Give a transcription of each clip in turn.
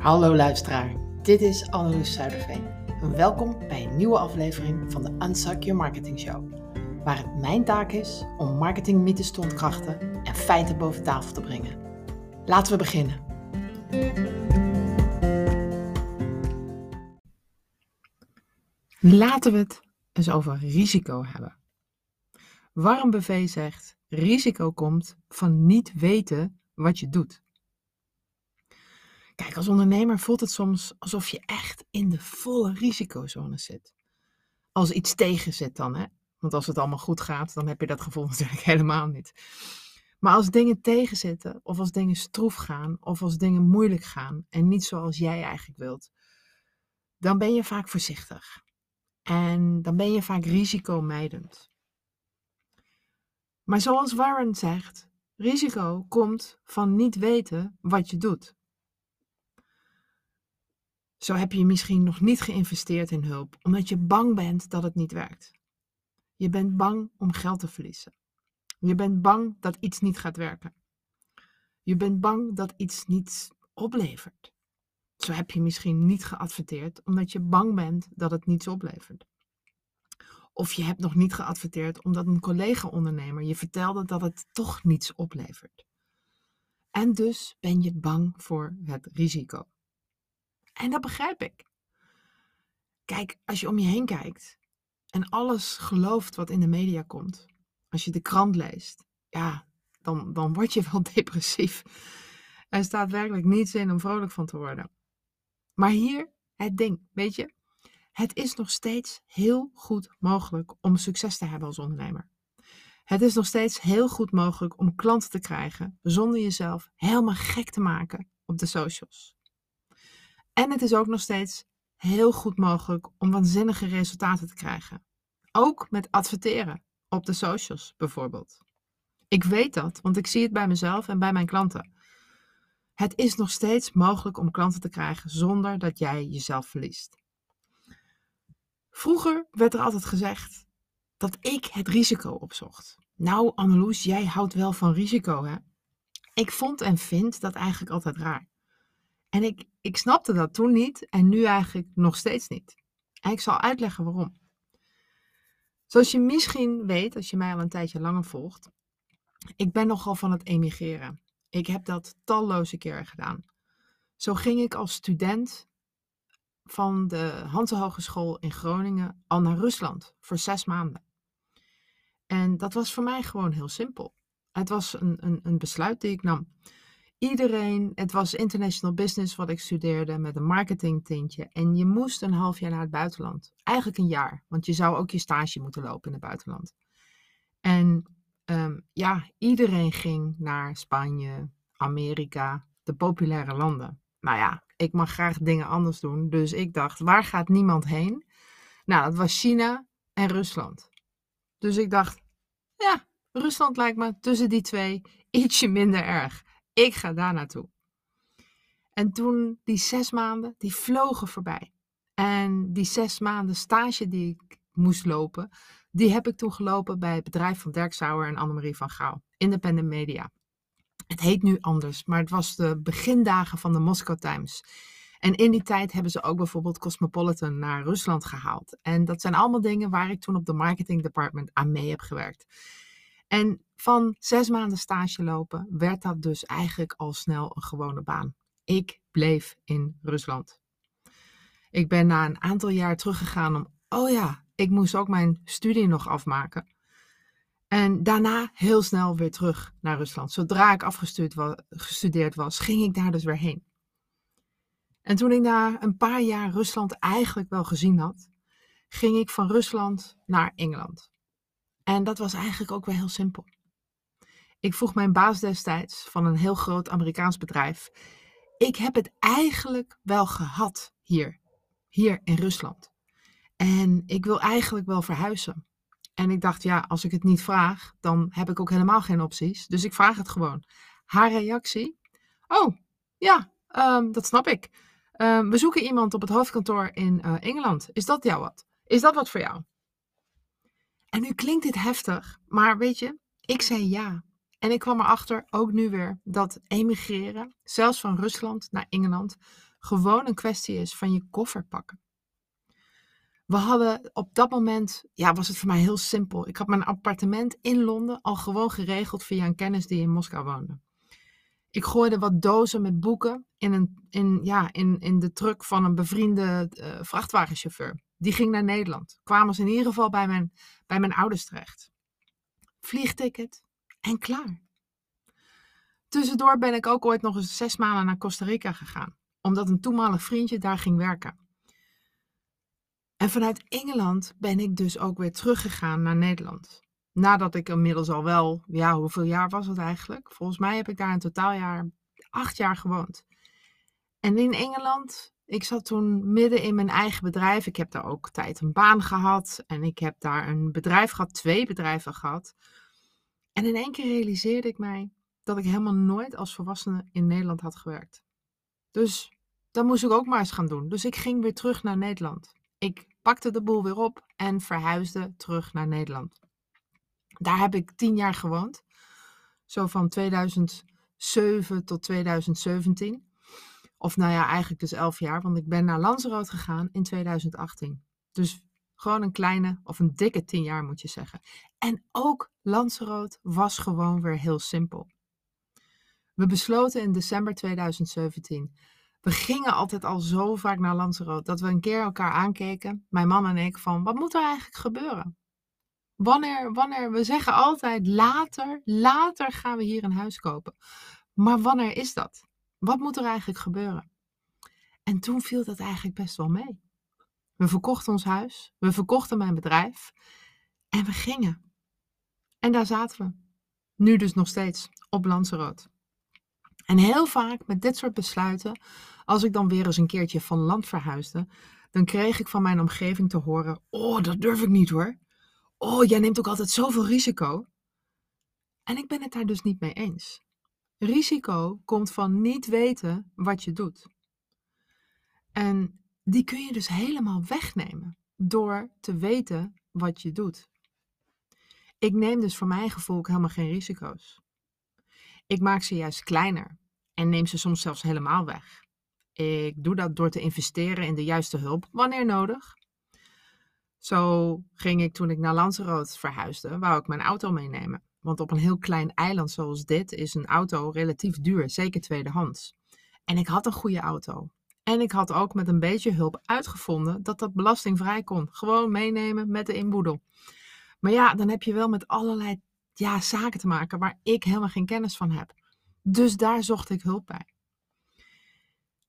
Hallo luisteraar, dit is Anneloes Zuiderveen. Welkom bij een nieuwe aflevering van de Unsuck Your Marketing Show. Waar het mijn taak is om marketingmythes te ontkrachten en feiten boven tafel te brengen. Laten we beginnen. Laten we het eens over risico hebben. Warren Buffet zegt: risico komt van niet weten wat je doet. Kijk, als ondernemer voelt het soms alsof je echt in de volle risicozone zit. Als iets tegen zit dan, hè? Want als het allemaal goed gaat, dan heb je dat gevoel natuurlijk helemaal niet. Maar als dingen tegenzitten, of als dingen stroef gaan, of als dingen moeilijk gaan en niet zoals jij eigenlijk wilt, dan ben je vaak voorzichtig. En dan ben je vaak risicomijdend. Maar zoals Warren zegt, risico komt van niet weten wat je doet. Zo heb je misschien nog niet geïnvesteerd in hulp, omdat je bang bent dat het niet werkt. Je bent bang om geld te verliezen. Je bent bang dat iets niet gaat werken. Je bent bang dat iets niet oplevert. Zo heb je misschien niet geadverteerd omdat je bang bent dat het niets oplevert. Of je hebt nog niet geadverteerd omdat een collega-ondernemer je vertelde dat het toch niets oplevert. En dus ben je bang voor het risico. En dat begrijp ik. Kijk, als je om je heen kijkt en alles gelooft wat in de media komt, als je de krant leest, ja, dan, dan word je wel depressief. Er staat werkelijk niets in om vrolijk van te worden. Maar hier het ding, weet je, het is nog steeds heel goed mogelijk om succes te hebben als ondernemer. Het is nog steeds heel goed mogelijk om klanten te krijgen zonder jezelf helemaal gek te maken op de socials. En het is ook nog steeds heel goed mogelijk om waanzinnige resultaten te krijgen. Ook met adverteren op de socials bijvoorbeeld. Ik weet dat, want ik zie het bij mezelf en bij mijn klanten. Het is nog steeds mogelijk om klanten te krijgen zonder dat jij jezelf verliest. Vroeger werd er altijd gezegd dat ik het risico opzocht. Nou, Anneloes, jij houdt wel van risico, hè? Ik vond en vind dat eigenlijk altijd raar. En ik, ik snapte dat toen niet en nu eigenlijk nog steeds niet. En ik zal uitleggen waarom. Zoals je misschien weet, als je mij al een tijdje langer volgt, ik ben nogal van het emigreren. Ik heb dat talloze keren gedaan. Zo ging ik als student van de Hanse Hogeschool in Groningen al naar Rusland voor zes maanden. En dat was voor mij gewoon heel simpel. Het was een, een, een besluit die ik nam. Iedereen, het was international business wat ik studeerde met een marketing tintje. En je moest een half jaar naar het buitenland. Eigenlijk een jaar, want je zou ook je stage moeten lopen in het buitenland. En um, ja, iedereen ging naar Spanje, Amerika, de populaire landen. Nou ja, ik mag graag dingen anders doen. Dus ik dacht, waar gaat niemand heen? Nou, dat was China en Rusland. Dus ik dacht, ja, Rusland lijkt me tussen die twee ietsje minder erg. Ik ga daar naartoe. En toen die zes maanden, die vlogen voorbij. En die zes maanden stage die ik moest lopen, die heb ik toen gelopen bij het bedrijf van Dirk Sauer en Annemarie van Gouw, Independent Media. Het heet nu anders, maar het was de begindagen van de Moscow Times. En in die tijd hebben ze ook bijvoorbeeld Cosmopolitan naar Rusland gehaald. En dat zijn allemaal dingen waar ik toen op de marketing department aan mee heb gewerkt. En van zes maanden stage lopen werd dat dus eigenlijk al snel een gewone baan. Ik bleef in Rusland. Ik ben na een aantal jaar teruggegaan om, oh ja, ik moest ook mijn studie nog afmaken. En daarna heel snel weer terug naar Rusland. Zodra ik afgestudeerd was, ging ik daar dus weer heen. En toen ik na een paar jaar Rusland eigenlijk wel gezien had, ging ik van Rusland naar Engeland. En dat was eigenlijk ook wel heel simpel. Ik vroeg mijn baas destijds van een heel groot Amerikaans bedrijf: Ik heb het eigenlijk wel gehad hier, hier in Rusland. En ik wil eigenlijk wel verhuizen. En ik dacht, ja, als ik het niet vraag, dan heb ik ook helemaal geen opties. Dus ik vraag het gewoon. Haar reactie? Oh, ja, um, dat snap ik. Um, we zoeken iemand op het hoofdkantoor in uh, Engeland. Is dat jou wat? Is dat wat voor jou? En nu klinkt dit heftig, maar weet je, ik zei ja. En ik kwam erachter, ook nu weer, dat emigreren, zelfs van Rusland naar Engeland, gewoon een kwestie is van je koffer pakken. We hadden op dat moment, ja, was het voor mij heel simpel. Ik had mijn appartement in Londen al gewoon geregeld via een kennis die in Moskou woonde. Ik gooide wat dozen met boeken in, een, in, ja, in, in de truck van een bevriende uh, vrachtwagenchauffeur. Die ging naar Nederland. Kwamen ze in ieder geval bij mijn, bij mijn ouders terecht. Vliegticket en klaar. Tussendoor ben ik ook ooit nog eens zes maanden naar Costa Rica gegaan, omdat een toenmalig vriendje daar ging werken. En vanuit Engeland ben ik dus ook weer teruggegaan naar Nederland. Nadat ik inmiddels al wel, ja, hoeveel jaar was het eigenlijk? Volgens mij heb ik daar een totaaljaar, acht jaar gewoond. En in Engeland, ik zat toen midden in mijn eigen bedrijf. Ik heb daar ook tijd een baan gehad. En ik heb daar een bedrijf gehad, twee bedrijven gehad. En in één keer realiseerde ik mij dat ik helemaal nooit als volwassene in Nederland had gewerkt. Dus dat moest ik ook maar eens gaan doen. Dus ik ging weer terug naar Nederland. Ik pakte de boel weer op en verhuisde terug naar Nederland. Daar heb ik tien jaar gewoond. Zo van 2007 tot 2017. Of nou ja, eigenlijk dus elf jaar, want ik ben naar Lanzarote gegaan in 2018. Dus gewoon een kleine of een dikke tien jaar moet je zeggen. En ook Lanzarote was gewoon weer heel simpel. We besloten in december 2017 we gingen altijd al zo vaak naar Lanzarote dat we een keer elkaar aankeken, mijn man en ik, van wat moet er eigenlijk gebeuren? Wanneer, wanneer, we zeggen altijd later, later gaan we hier een huis kopen. Maar wanneer is dat? Wat moet er eigenlijk gebeuren? En toen viel dat eigenlijk best wel mee. We verkochten ons huis, we verkochten mijn bedrijf en we gingen. En daar zaten we. Nu dus nog steeds op Lanzarote. En heel vaak met dit soort besluiten, als ik dan weer eens een keertje van land verhuisde, dan kreeg ik van mijn omgeving te horen: Oh, dat durf ik niet hoor. Oh, jij neemt ook altijd zoveel risico. En ik ben het daar dus niet mee eens. Risico komt van niet weten wat je doet. En die kun je dus helemaal wegnemen door te weten wat je doet. Ik neem dus voor mijn gevoel helemaal geen risico's. Ik maak ze juist kleiner en neem ze soms zelfs helemaal weg. Ik doe dat door te investeren in de juiste hulp wanneer nodig. Zo ging ik toen ik naar Lanzarote verhuisde, wou ik mijn auto meenemen. Want op een heel klein eiland zoals dit is een auto relatief duur, zeker tweedehands. En ik had een goede auto. En ik had ook met een beetje hulp uitgevonden dat dat belastingvrij kon. Gewoon meenemen met de inboedel. Maar ja, dan heb je wel met allerlei ja, zaken te maken waar ik helemaal geen kennis van heb. Dus daar zocht ik hulp bij.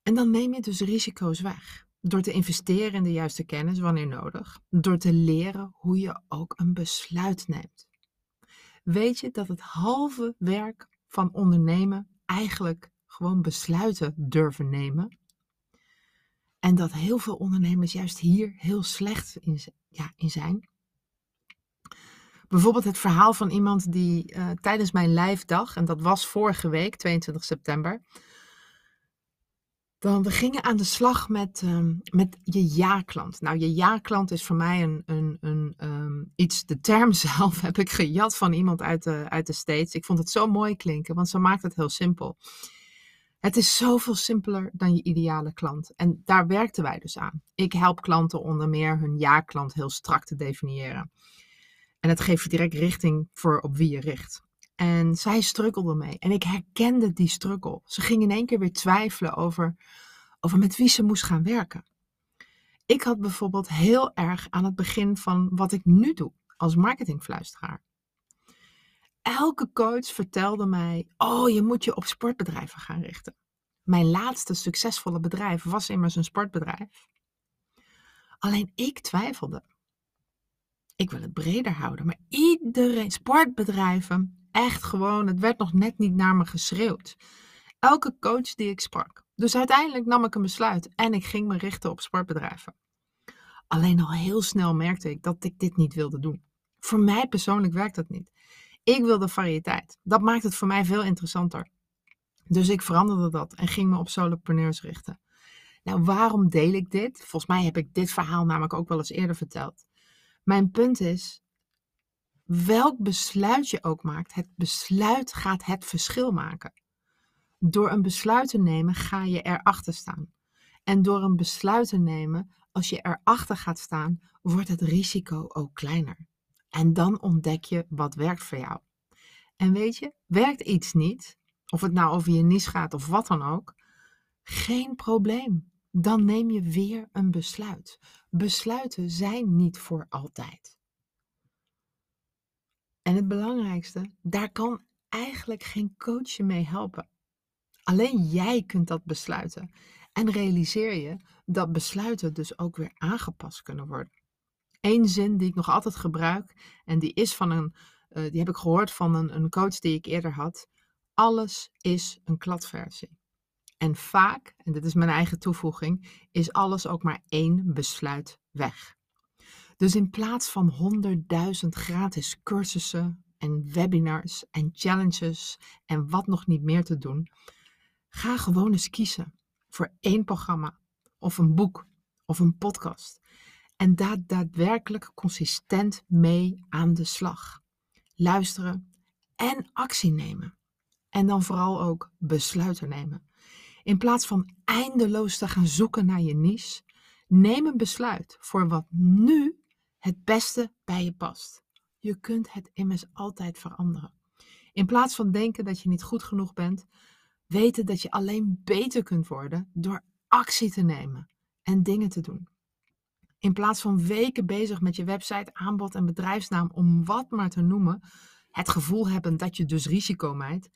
En dan neem je dus risico's weg. Door te investeren in de juiste kennis wanneer nodig. Door te leren hoe je ook een besluit neemt. Weet je dat het halve werk van ondernemen eigenlijk gewoon besluiten durven nemen? En dat heel veel ondernemers juist hier heel slecht in, ja, in zijn. Bijvoorbeeld het verhaal van iemand die uh, tijdens mijn lijfdag, en dat was vorige week, 22 september, dan we gingen aan de slag met, um, met je ja-klant. Nou, je ja-klant is voor mij een, een, een um, iets, de term zelf heb ik gejat van iemand uit de, uit de States. Ik vond het zo mooi klinken, want ze maakt het heel simpel. Het is zoveel simpeler dan je ideale klant. En daar werkten wij dus aan. Ik help klanten onder meer hun ja-klant heel strak te definiëren. En het geeft direct richting voor op wie je richt. En zij strukkelde mee. En ik herkende die struggle. Ze ging in één keer weer twijfelen over, over met wie ze moest gaan werken. Ik had bijvoorbeeld heel erg aan het begin van wat ik nu doe als marketingfluisteraar. Elke coach vertelde mij: Oh, je moet je op sportbedrijven gaan richten. Mijn laatste succesvolle bedrijf was immers een sportbedrijf. Alleen ik twijfelde. Ik wil het breder houden, maar iedereen, sportbedrijven, echt gewoon, het werd nog net niet naar me geschreeuwd. Elke coach die ik sprak. Dus uiteindelijk nam ik een besluit en ik ging me richten op sportbedrijven. Alleen al heel snel merkte ik dat ik dit niet wilde doen. Voor mij persoonlijk werkt dat niet. Ik wilde variëteit. Dat maakt het voor mij veel interessanter. Dus ik veranderde dat en ging me op solopreneurs richten. Nou, waarom deel ik dit? Volgens mij heb ik dit verhaal namelijk ook wel eens eerder verteld. Mijn punt is, welk besluit je ook maakt, het besluit gaat het verschil maken. Door een besluit te nemen ga je erachter staan. En door een besluit te nemen, als je erachter gaat staan, wordt het risico ook kleiner. En dan ontdek je wat werkt voor jou. En weet je, werkt iets niet, of het nou over je niche gaat of wat dan ook, geen probleem. Dan neem je weer een besluit. Besluiten zijn niet voor altijd. En het belangrijkste, daar kan eigenlijk geen coach je mee helpen. Alleen jij kunt dat besluiten. En realiseer je dat besluiten dus ook weer aangepast kunnen worden. Eén zin die ik nog altijd gebruik, en die is van een, uh, die heb ik gehoord van een, een coach die ik eerder had. Alles is een kladversie. En vaak, en dit is mijn eigen toevoeging, is alles ook maar één besluit weg. Dus in plaats van 100.000 gratis cursussen en webinars en challenges en wat nog niet meer te doen, ga gewoon eens kiezen voor één programma of een boek of een podcast. En daar daadwerkelijk consistent mee aan de slag. Luisteren en actie nemen. En dan vooral ook besluiten nemen. In plaats van eindeloos te gaan zoeken naar je niche, neem een besluit voor wat nu het beste bij je past. Je kunt het immers altijd veranderen. In plaats van denken dat je niet goed genoeg bent, weten dat je alleen beter kunt worden door actie te nemen en dingen te doen. In plaats van weken bezig met je website, aanbod en bedrijfsnaam om wat maar te noemen, het gevoel hebben dat je dus risico mijt,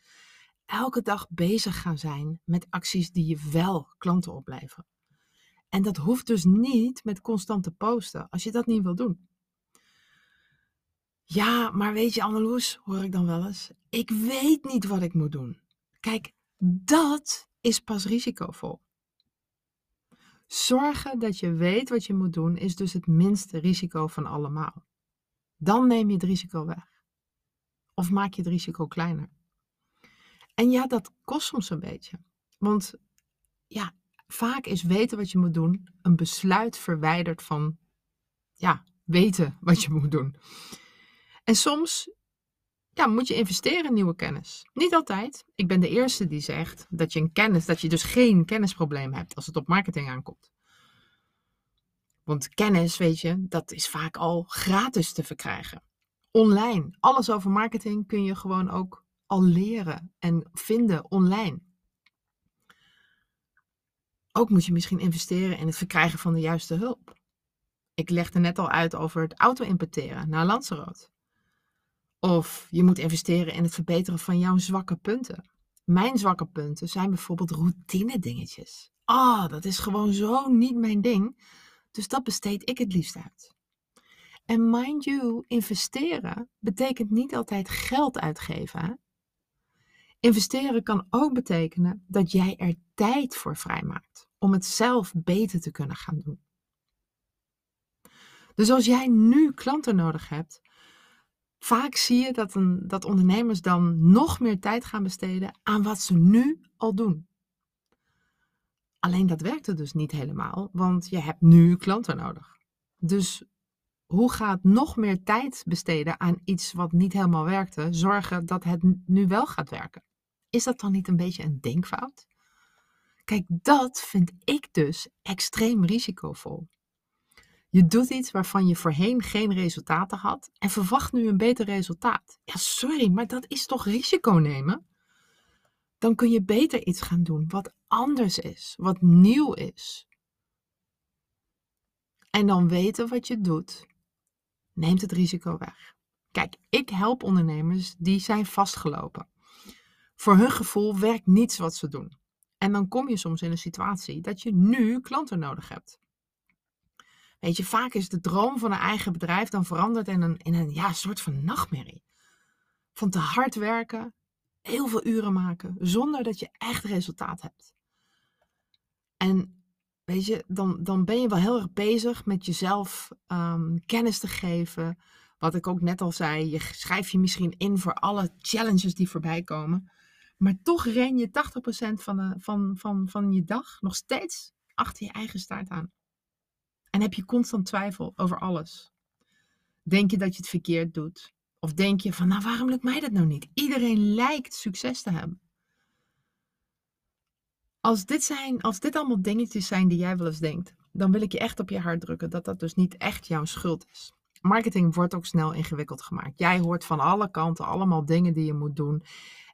elke dag bezig gaan zijn met acties die je wel klanten opleveren. En dat hoeft dus niet met constant te posten als je dat niet wil doen. Ja, maar weet je, Anneloes, hoor ik dan wel eens, ik weet niet wat ik moet doen. Kijk, dat is pas risicovol. Zorgen dat je weet wat je moet doen is dus het minste risico van allemaal. Dan neem je het risico weg. Of maak je het risico kleiner. En ja, dat kost soms een beetje. Want ja, vaak is weten wat je moet doen een besluit verwijderd van ja, weten wat je moet doen. En soms ja, moet je investeren in nieuwe kennis. Niet altijd. Ik ben de eerste die zegt dat je een kennis, dat je dus geen kennisprobleem hebt als het op marketing aankomt. Want kennis, weet je, dat is vaak al gratis te verkrijgen. Online. Alles over marketing kun je gewoon ook al leren en vinden online. Ook moet je misschien investeren in het verkrijgen van de juiste hulp. Ik legde net al uit over het auto-importeren naar Lanzarote. Of je moet investeren in het verbeteren van jouw zwakke punten. Mijn zwakke punten zijn bijvoorbeeld routine dingetjes. Ah, oh, dat is gewoon zo niet mijn ding. Dus dat besteed ik het liefst uit. En mind you, investeren betekent niet altijd geld uitgeven. Investeren kan ook betekenen dat jij er tijd voor vrijmaakt om het zelf beter te kunnen gaan doen. Dus als jij nu klanten nodig hebt, vaak zie je dat, een, dat ondernemers dan nog meer tijd gaan besteden aan wat ze nu al doen. Alleen dat werkt er dus niet helemaal, want je hebt nu klanten nodig. Dus hoe gaat nog meer tijd besteden aan iets wat niet helemaal werkte, zorgen dat het nu wel gaat werken? Is dat dan niet een beetje een denkfout? Kijk, dat vind ik dus extreem risicovol. Je doet iets waarvan je voorheen geen resultaten had en verwacht nu een beter resultaat. Ja, sorry, maar dat is toch risico nemen? Dan kun je beter iets gaan doen wat anders is, wat nieuw is. En dan weten wat je doet, neemt het risico weg. Kijk, ik help ondernemers die zijn vastgelopen. Voor hun gevoel werkt niets wat ze doen. En dan kom je soms in een situatie dat je nu klanten nodig hebt. Weet je, vaak is de droom van een eigen bedrijf dan veranderd in een, in een ja, soort van nachtmerrie. Van te hard werken, heel veel uren maken, zonder dat je echt resultaat hebt. En weet je, dan, dan ben je wel heel erg bezig met jezelf um, kennis te geven. Wat ik ook net al zei, je schrijf je misschien in voor alle challenges die voorbij komen. Maar toch ren je 80% van, de, van, van, van je dag nog steeds achter je eigen staart aan. En heb je constant twijfel over alles. Denk je dat je het verkeerd doet? Of denk je van, nou waarom lukt mij dat nou niet? Iedereen lijkt succes te hebben. Als dit, zijn, als dit allemaal dingetjes zijn die jij wel eens denkt, dan wil ik je echt op je hart drukken dat dat dus niet echt jouw schuld is. Marketing wordt ook snel ingewikkeld gemaakt. Jij hoort van alle kanten allemaal dingen die je moet doen.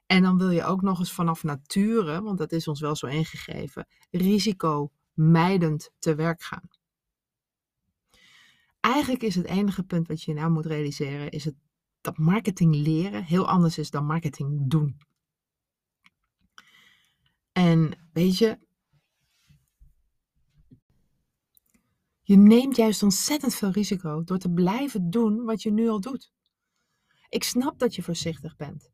En dan wil je ook nog eens vanaf nature, want dat is ons wel zo ingegeven, risicomijdend te werk gaan. Eigenlijk is het enige punt wat je nou moet realiseren, is dat marketing leren heel anders is dan marketing doen. En weet je, je neemt juist ontzettend veel risico door te blijven doen wat je nu al doet. Ik snap dat je voorzichtig bent.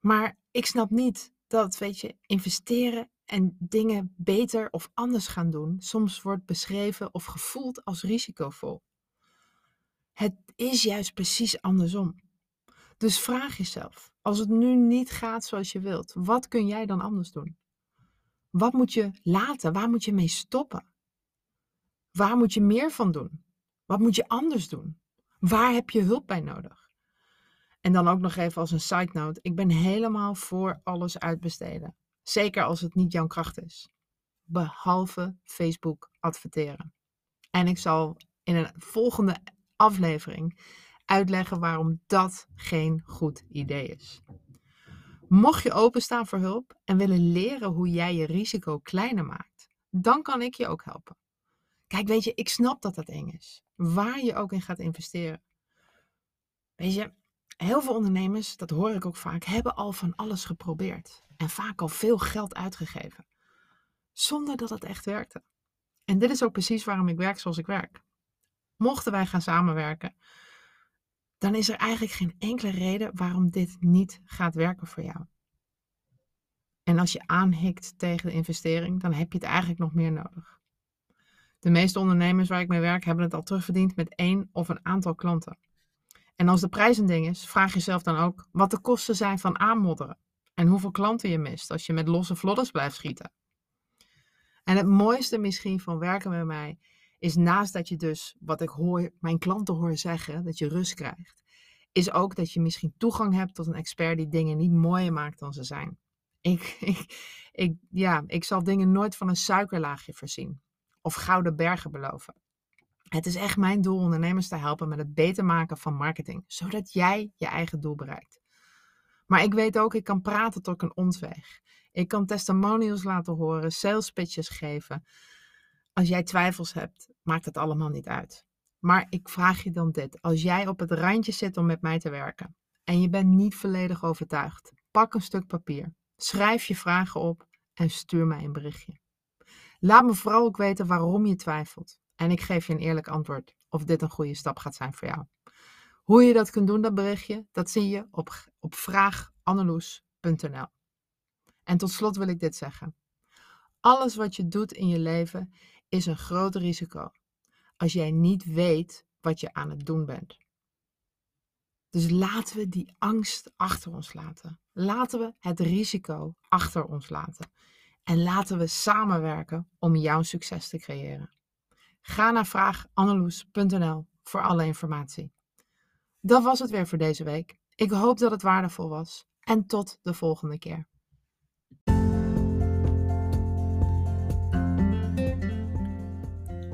Maar ik snap niet dat, weet je, investeren en dingen beter of anders gaan doen soms wordt beschreven of gevoeld als risicovol. Het is juist precies andersom. Dus vraag jezelf, als het nu niet gaat zoals je wilt, wat kun jij dan anders doen? Wat moet je laten? Waar moet je mee stoppen? Waar moet je meer van doen? Wat moet je anders doen? Waar heb je hulp bij nodig? En dan ook nog even als een side note: ik ben helemaal voor alles uitbesteden. Zeker als het niet jouw kracht is. Behalve Facebook adverteren. En ik zal in een volgende aflevering uitleggen waarom dat geen goed idee is. Mocht je openstaan voor hulp en willen leren hoe jij je risico kleiner maakt, dan kan ik je ook helpen. Kijk, weet je, ik snap dat dat eng is. Waar je ook in gaat investeren. Weet je, heel veel ondernemers, dat hoor ik ook vaak, hebben al van alles geprobeerd. En vaak al veel geld uitgegeven. Zonder dat het echt werkte. En dit is ook precies waarom ik werk zoals ik werk. Mochten wij gaan samenwerken, dan is er eigenlijk geen enkele reden waarom dit niet gaat werken voor jou. En als je aanhikt tegen de investering, dan heb je het eigenlijk nog meer nodig. De meeste ondernemers waar ik mee werk hebben het al terugverdiend met één of een aantal klanten. En als de prijs een ding is, vraag jezelf dan ook wat de kosten zijn van aanmodderen en hoeveel klanten je mist als je met losse vlodders blijft schieten. En het mooiste misschien van werken met mij is naast dat je dus, wat ik hoor, mijn klanten hoor zeggen, dat je rust krijgt, is ook dat je misschien toegang hebt tot een expert die dingen niet mooier maakt dan ze zijn. Ik, ik, ik, ja, ik zal dingen nooit van een suikerlaagje voorzien of gouden bergen beloven. Het is echt mijn doel ondernemers te helpen met het beter maken van marketing, zodat jij je eigen doel bereikt. Maar ik weet ook, ik kan praten tot een ontweg. Ik kan testimonials laten horen, sales pitches geven. Als jij twijfels hebt, maakt het allemaal niet uit. Maar ik vraag je dan dit: als jij op het randje zit om met mij te werken en je bent niet volledig overtuigd, pak een stuk papier, schrijf je vragen op en stuur mij een berichtje. Laat me vooral ook weten waarom je twijfelt. En ik geef je een eerlijk antwoord of dit een goede stap gaat zijn voor jou. Hoe je dat kunt doen, dat berichtje, dat zie je op, op. En tot slot wil ik dit zeggen. Alles wat je doet in je leven is een groot risico als jij niet weet wat je aan het doen bent. Dus laten we die angst achter ons laten. Laten we het risico achter ons laten. En laten we samenwerken om jouw succes te creëren. Ga naar vraaganneloes.nl voor alle informatie. Dat was het weer voor deze week. Ik hoop dat het waardevol was. En tot de volgende keer.